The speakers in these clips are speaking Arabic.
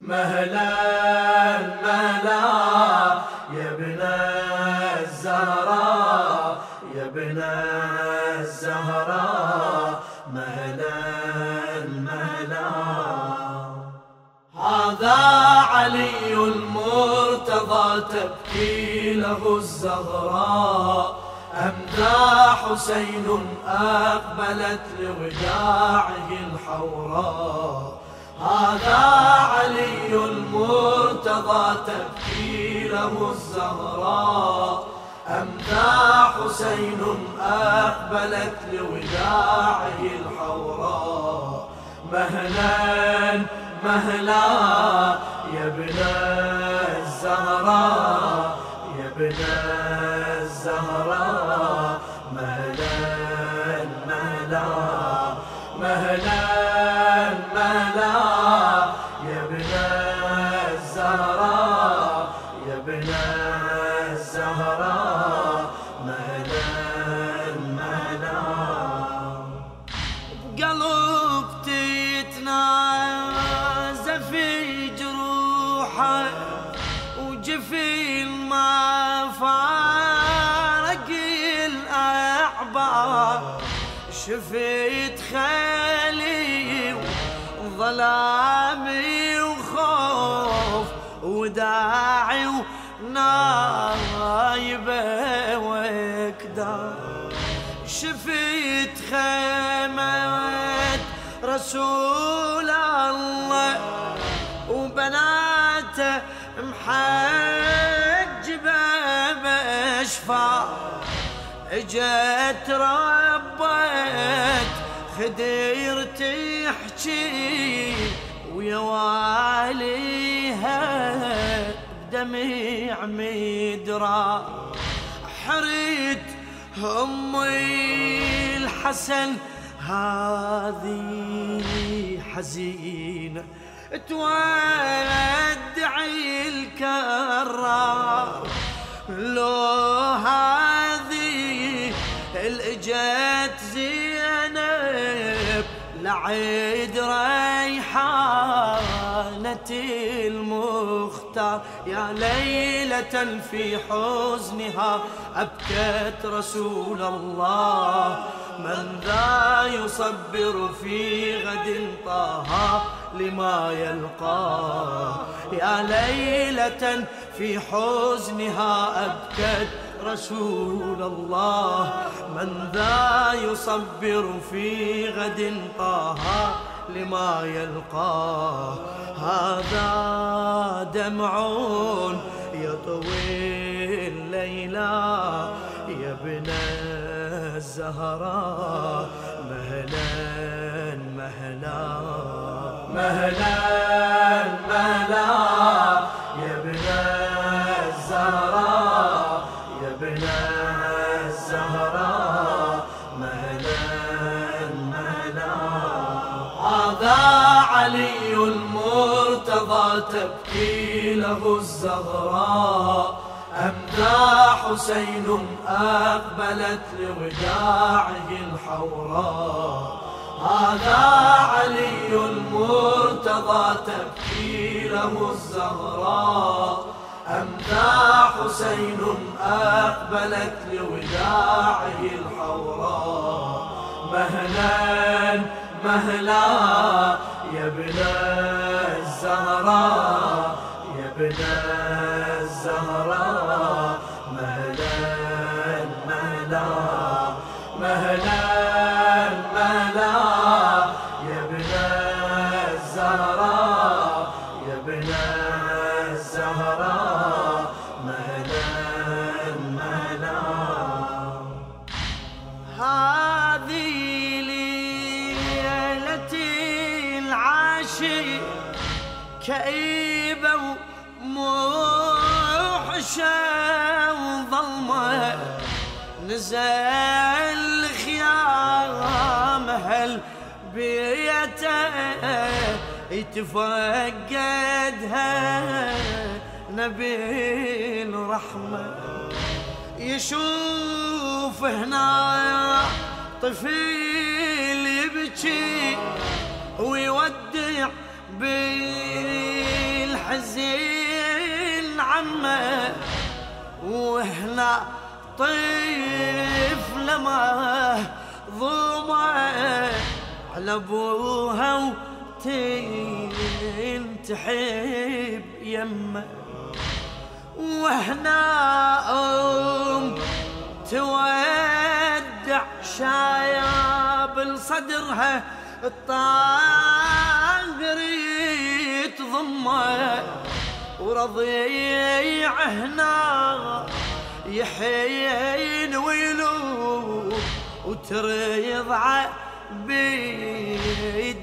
مهلا مهلا. يا ابن الزهراء يا ابن الزهراء مهلا مهلا. هذا علي المرتضى تبكي له الزهراء أم ذا حسين أقبلت لوداعه الحوراء هذا علي المرتضى تبكي له الزهراء. أم ذا حسين أقبلت لوداعه الحوراء. مهلا مهلا يا ابن الزهراء يا ابن الزهراء. الزهراء مهلا مهلا قلب تتنازف في جروحه وجفين ما فارق الأعباء شفيت شفيت خيمة رسول الله وبناته محجبة بأشفار اجت ربت خدير تحكي ويا واليها بدمع مدرا. حريت امي الحسن هذه حزينة تودعي الكرار لو هذه الإجت زينب لعيد ريحانة المختار يا ليلة في حزنها أبكت رسول الله. من ذا يصبر في غد طه لما يلقاه يا ليلة في حزنها أبكت رسول الله. من ذا يصبر في غد طه لما يلقاه هذا دمع يطوي الليلة يا ابن الزهراء مهلا مهلا مهلا. له الزهراء أم ذا حسين أقبلت لوداعه الحوراء هذا علي المرتضى تبكي له الزهراء ذا حسين أقبلت لوداعه الحوراء مهلا مهلا يا ابن الزهراء ابن الزهراء مهلا مهلا مهلا مهلا. يا ابن الزهراء يا ابن الزهراء مهلا مهلا. هذه ليلتي العاشي كئيبة وموحشة وظلمة نزل خيام هل يتفقدها نبي الرحمة يشوف هنا طفل يبكي ويودع بي يمه وهنا طفلة ما ضمع على أبوها وتنتحب يمه. وهنا أم تودع شايب لصدرها الطاهر يتضمه. ورضيع هنا يحين ويلو وتريضع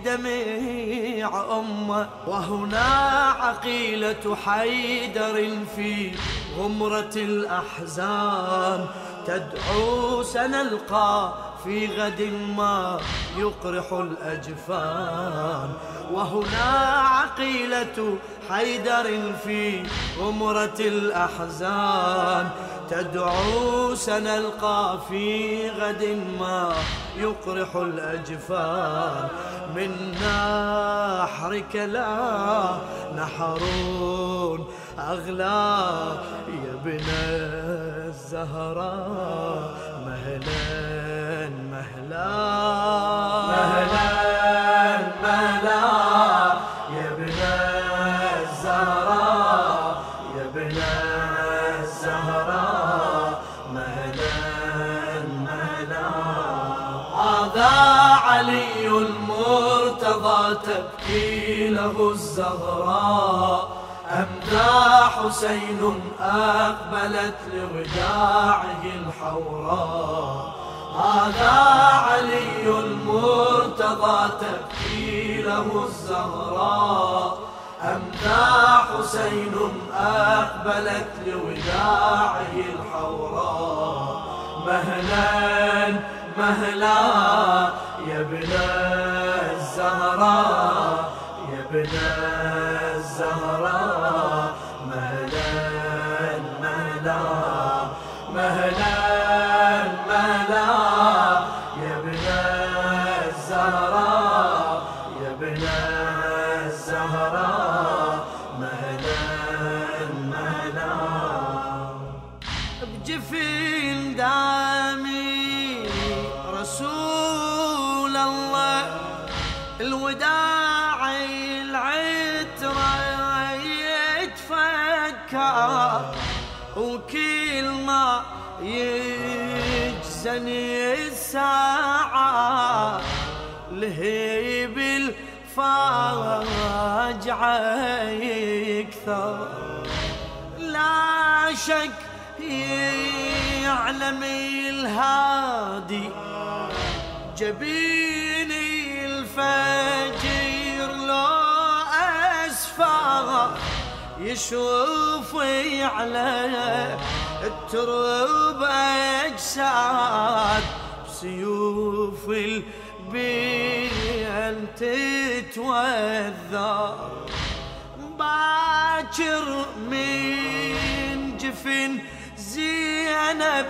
بالدمع أمه. وهنا عقيلة حيدر في غمرة الأحزان تدعو سنلقى في غد ما يقرح الأجفان. وهنا عقيلة حيدر في غمرة الأحزان. تدعو سنلقى في غد ما يقرح الأجفان. من نحرك لا نحر أغلى يا ابن الزهراء مهلا مهلا مهلا مهلا يا ابن الزهراء يا ابن الزهراء مهلا مهلا هذا علي المرتضى تبكي له الزهراء أم ذا حسين أقبلت لوداعه الحوراء هذا علي المرتضى تبكي له الزهراء. أم ذا حسين أقبلت لوداعه الحوراء. مهلا مهلا يا ابن الزهراء يا ابن بجفين دامي رسول الله الوداع العترة يتفكر وكل ما يجزني الساعة لهيب الفاجعة يكثر. لا شك يعلم الهادي جبيني الفجر لو أسفى يشوفي على الترب أجساد بسيوف البين تتوذر باكر من جفن زينب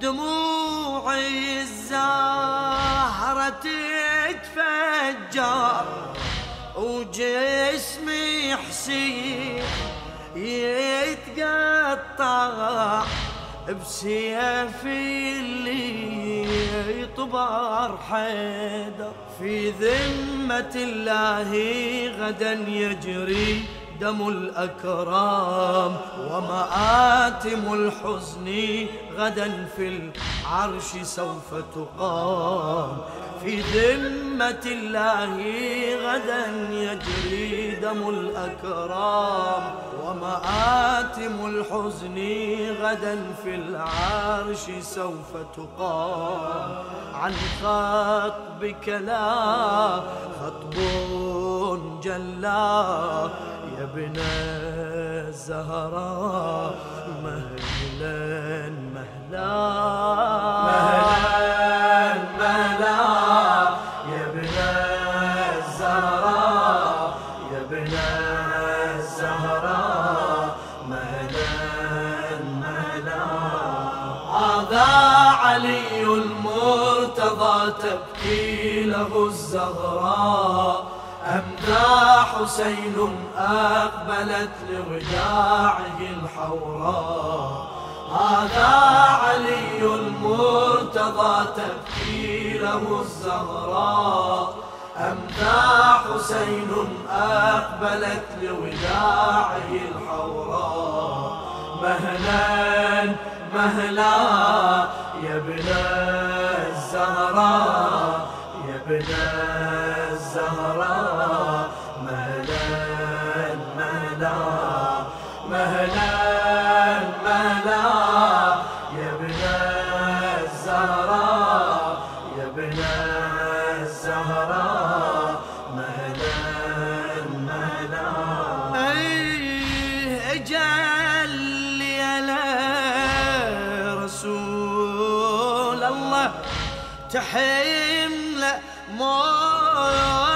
دموعي الزهرة تتفجر وجسمي حسين يتقطع بسيف اللي يطبر حيدر. في ذمة الله غدا يجري دم الأكرام ومآتم الحزن غدا في العرش سوف تقام. في ذمة الله غدا يجري دم الأكرام ومآتم الحزن غدا في العرش سوف تقام. عن خطبك لا خطب جلا يا ابن الزهراء مهلا مهلا. مهلا مهلا. يا الزهراء يا الزهراء. مهلا مهلا. هذا علي المرتضى تبكي له الزهراء. أمدى حسين أقبلت لوداعه الحوراء هذا علي المرتضى تبكي له الزهراء أمدى حسين أقبلت لوداعه الحوراء مهلا مهلا يا ابن الزهراء يا ابن تحمل موجتي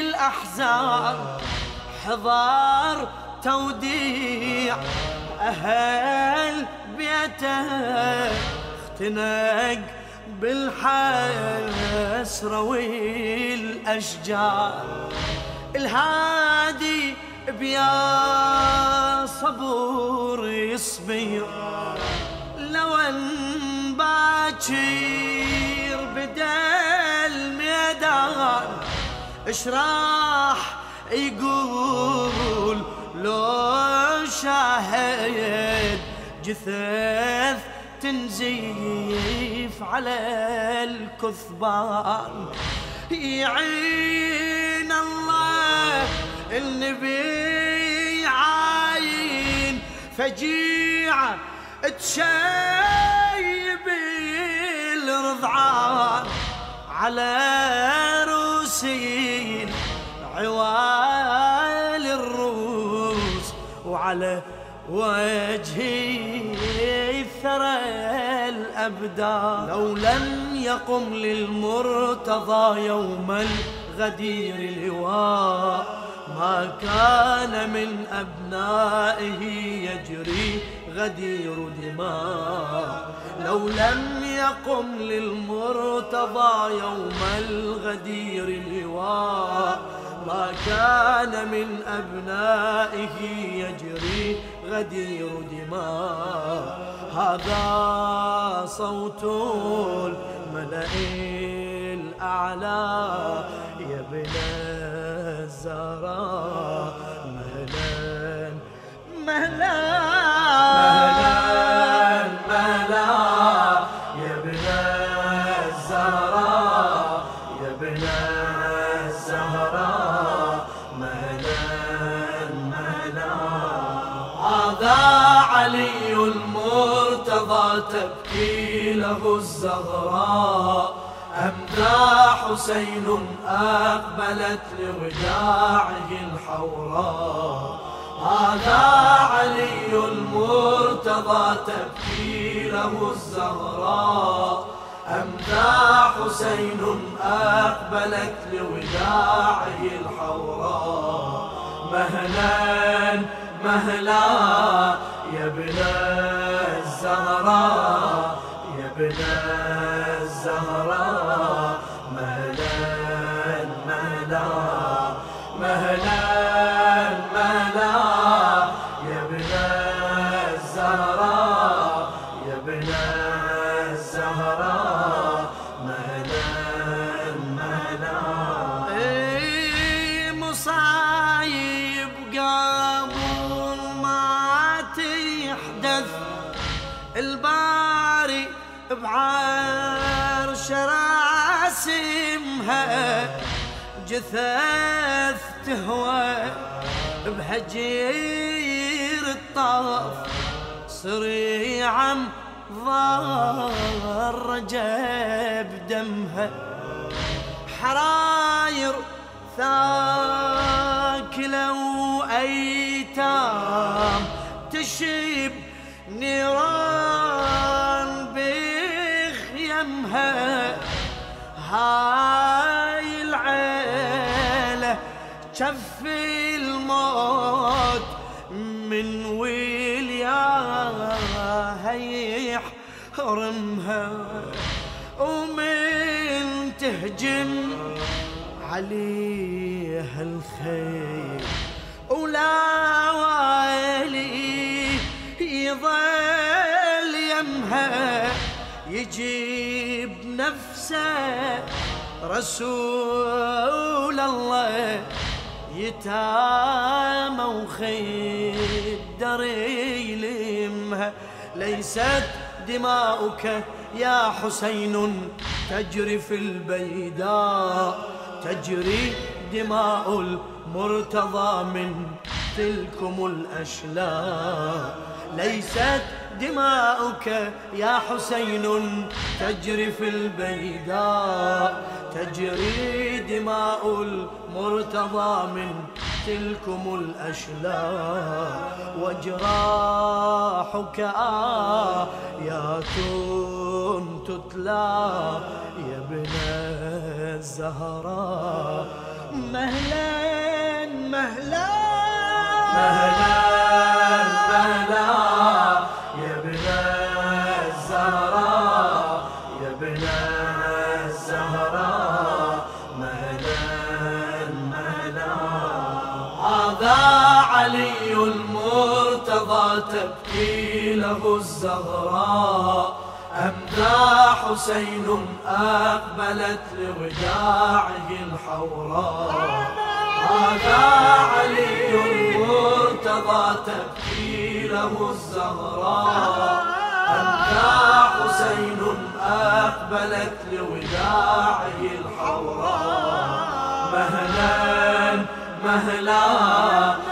الأحزان. حضار توديع أهل بيته اختنق بالحسرة والأشجار. الهادي بيا صبور يصبر باكر بدا الميدان اش راح يقول لو شاهد جثث تنزيف على الكثبان. يعين الله النبي عاين فجيعة تشيب الرضعان على روسين عوال الروس وعلى وجهي ثرى الأبدان. لو لم يقم للمرتضى يوم الغدير لواء ما كان من أبنائه يجري غدير دماء. لو لم يقم للمرتضى يوم الغدير لواء ما كان من أبنائه يجري غدير دماء. هذا صوت الملأ الأعلى يا ابن الزهراء مهلا مهلا. علي المرتضى تبكي له الزهراء أمدى حسين أقبلت لوداعه الحوراء. هذا علي المرتضى تبكي له الزهراء أمدى حسين أقبلت لوداعه الحوراء. مهلا مهلا يا ابن الزهراء يا ابن الزهراء. تحدث الباري بعرش راسمها جثث تهوى بهجير الطاف صريعا ضار جاب دمها. حراير ثاكلة وأيتام تشيب نيران بخيمها هاي العيلة شف الموت من ويلياها يحرمها ومن تهجم علي عليها الخير. يجيب نفسه رسول الله يتامى وخيدر يلمها ليست دماؤك يا حسين تجري في البيداء تجري دماء المرتضى من تلكم الأشلاء. ليست دماؤك يا حسين تجري في البيداء تجري دماء المرتضى من تلكم الأشلاء. وجراحك آيات تتلى يا ابن الزهراء. مهلا مهلا. مهلا. هذا علي المرتضى تبكي له الزهراء. أم ذا حسين أقبلت لوداعه الحوراء. هذا علي المرتضى تبكي له الزهراء. أبكى حسين أقبلت لوداعه الحوراء. مهلا مهلا.